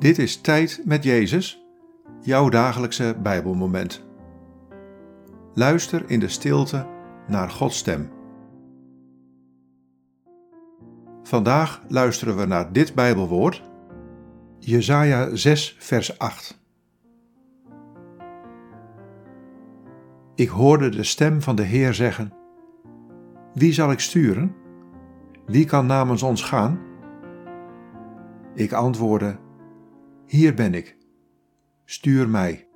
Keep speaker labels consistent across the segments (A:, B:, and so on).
A: Dit is Tijd met Jezus, jouw dagelijkse Bijbelmoment. Luister in de stilte naar Gods stem. Vandaag luisteren we naar dit Bijbelwoord, Jesaja 6, vers 8. Ik hoorde de stem van de Heer zeggen: Wie zal ik sturen? Wie kan namens ons gaan? Ik antwoordde: Hier ben ik. Stuur mij.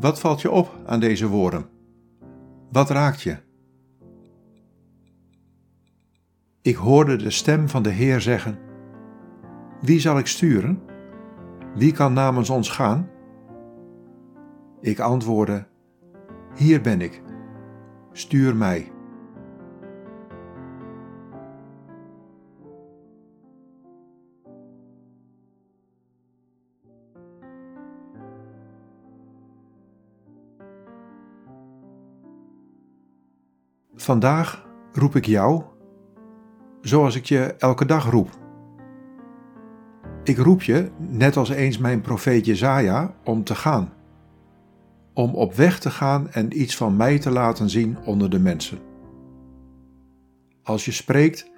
A: Wat valt je op aan deze woorden? Wat raakt je? Ik hoorde de stem van de Heer zeggen: Wie zal ik sturen? Wie kan namens ons gaan? Ik antwoordde: Hier ben ik. Stuur mij. Vandaag roep ik jou zoals ik je elke dag roep. Ik roep je, net als eens mijn profeet Jezaja, om te gaan. Om op weg te gaan en iets van mij te laten zien onder de mensen. Als je spreekt,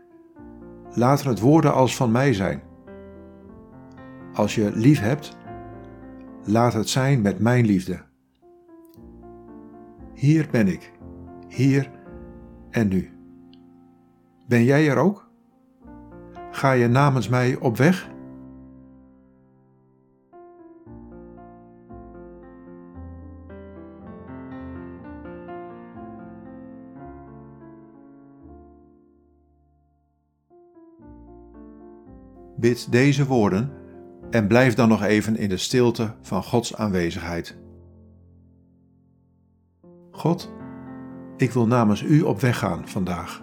A: laten het woorden als van mij zijn. Als je lief hebt, laat het zijn met mijn liefde. Hier ben ik, hier en nu. Ben jij er ook? Ga je namens mij op weg? Bid deze woorden en blijf dan nog even in de stilte van Gods aanwezigheid. God, ik wil namens U op weg gaan vandaag.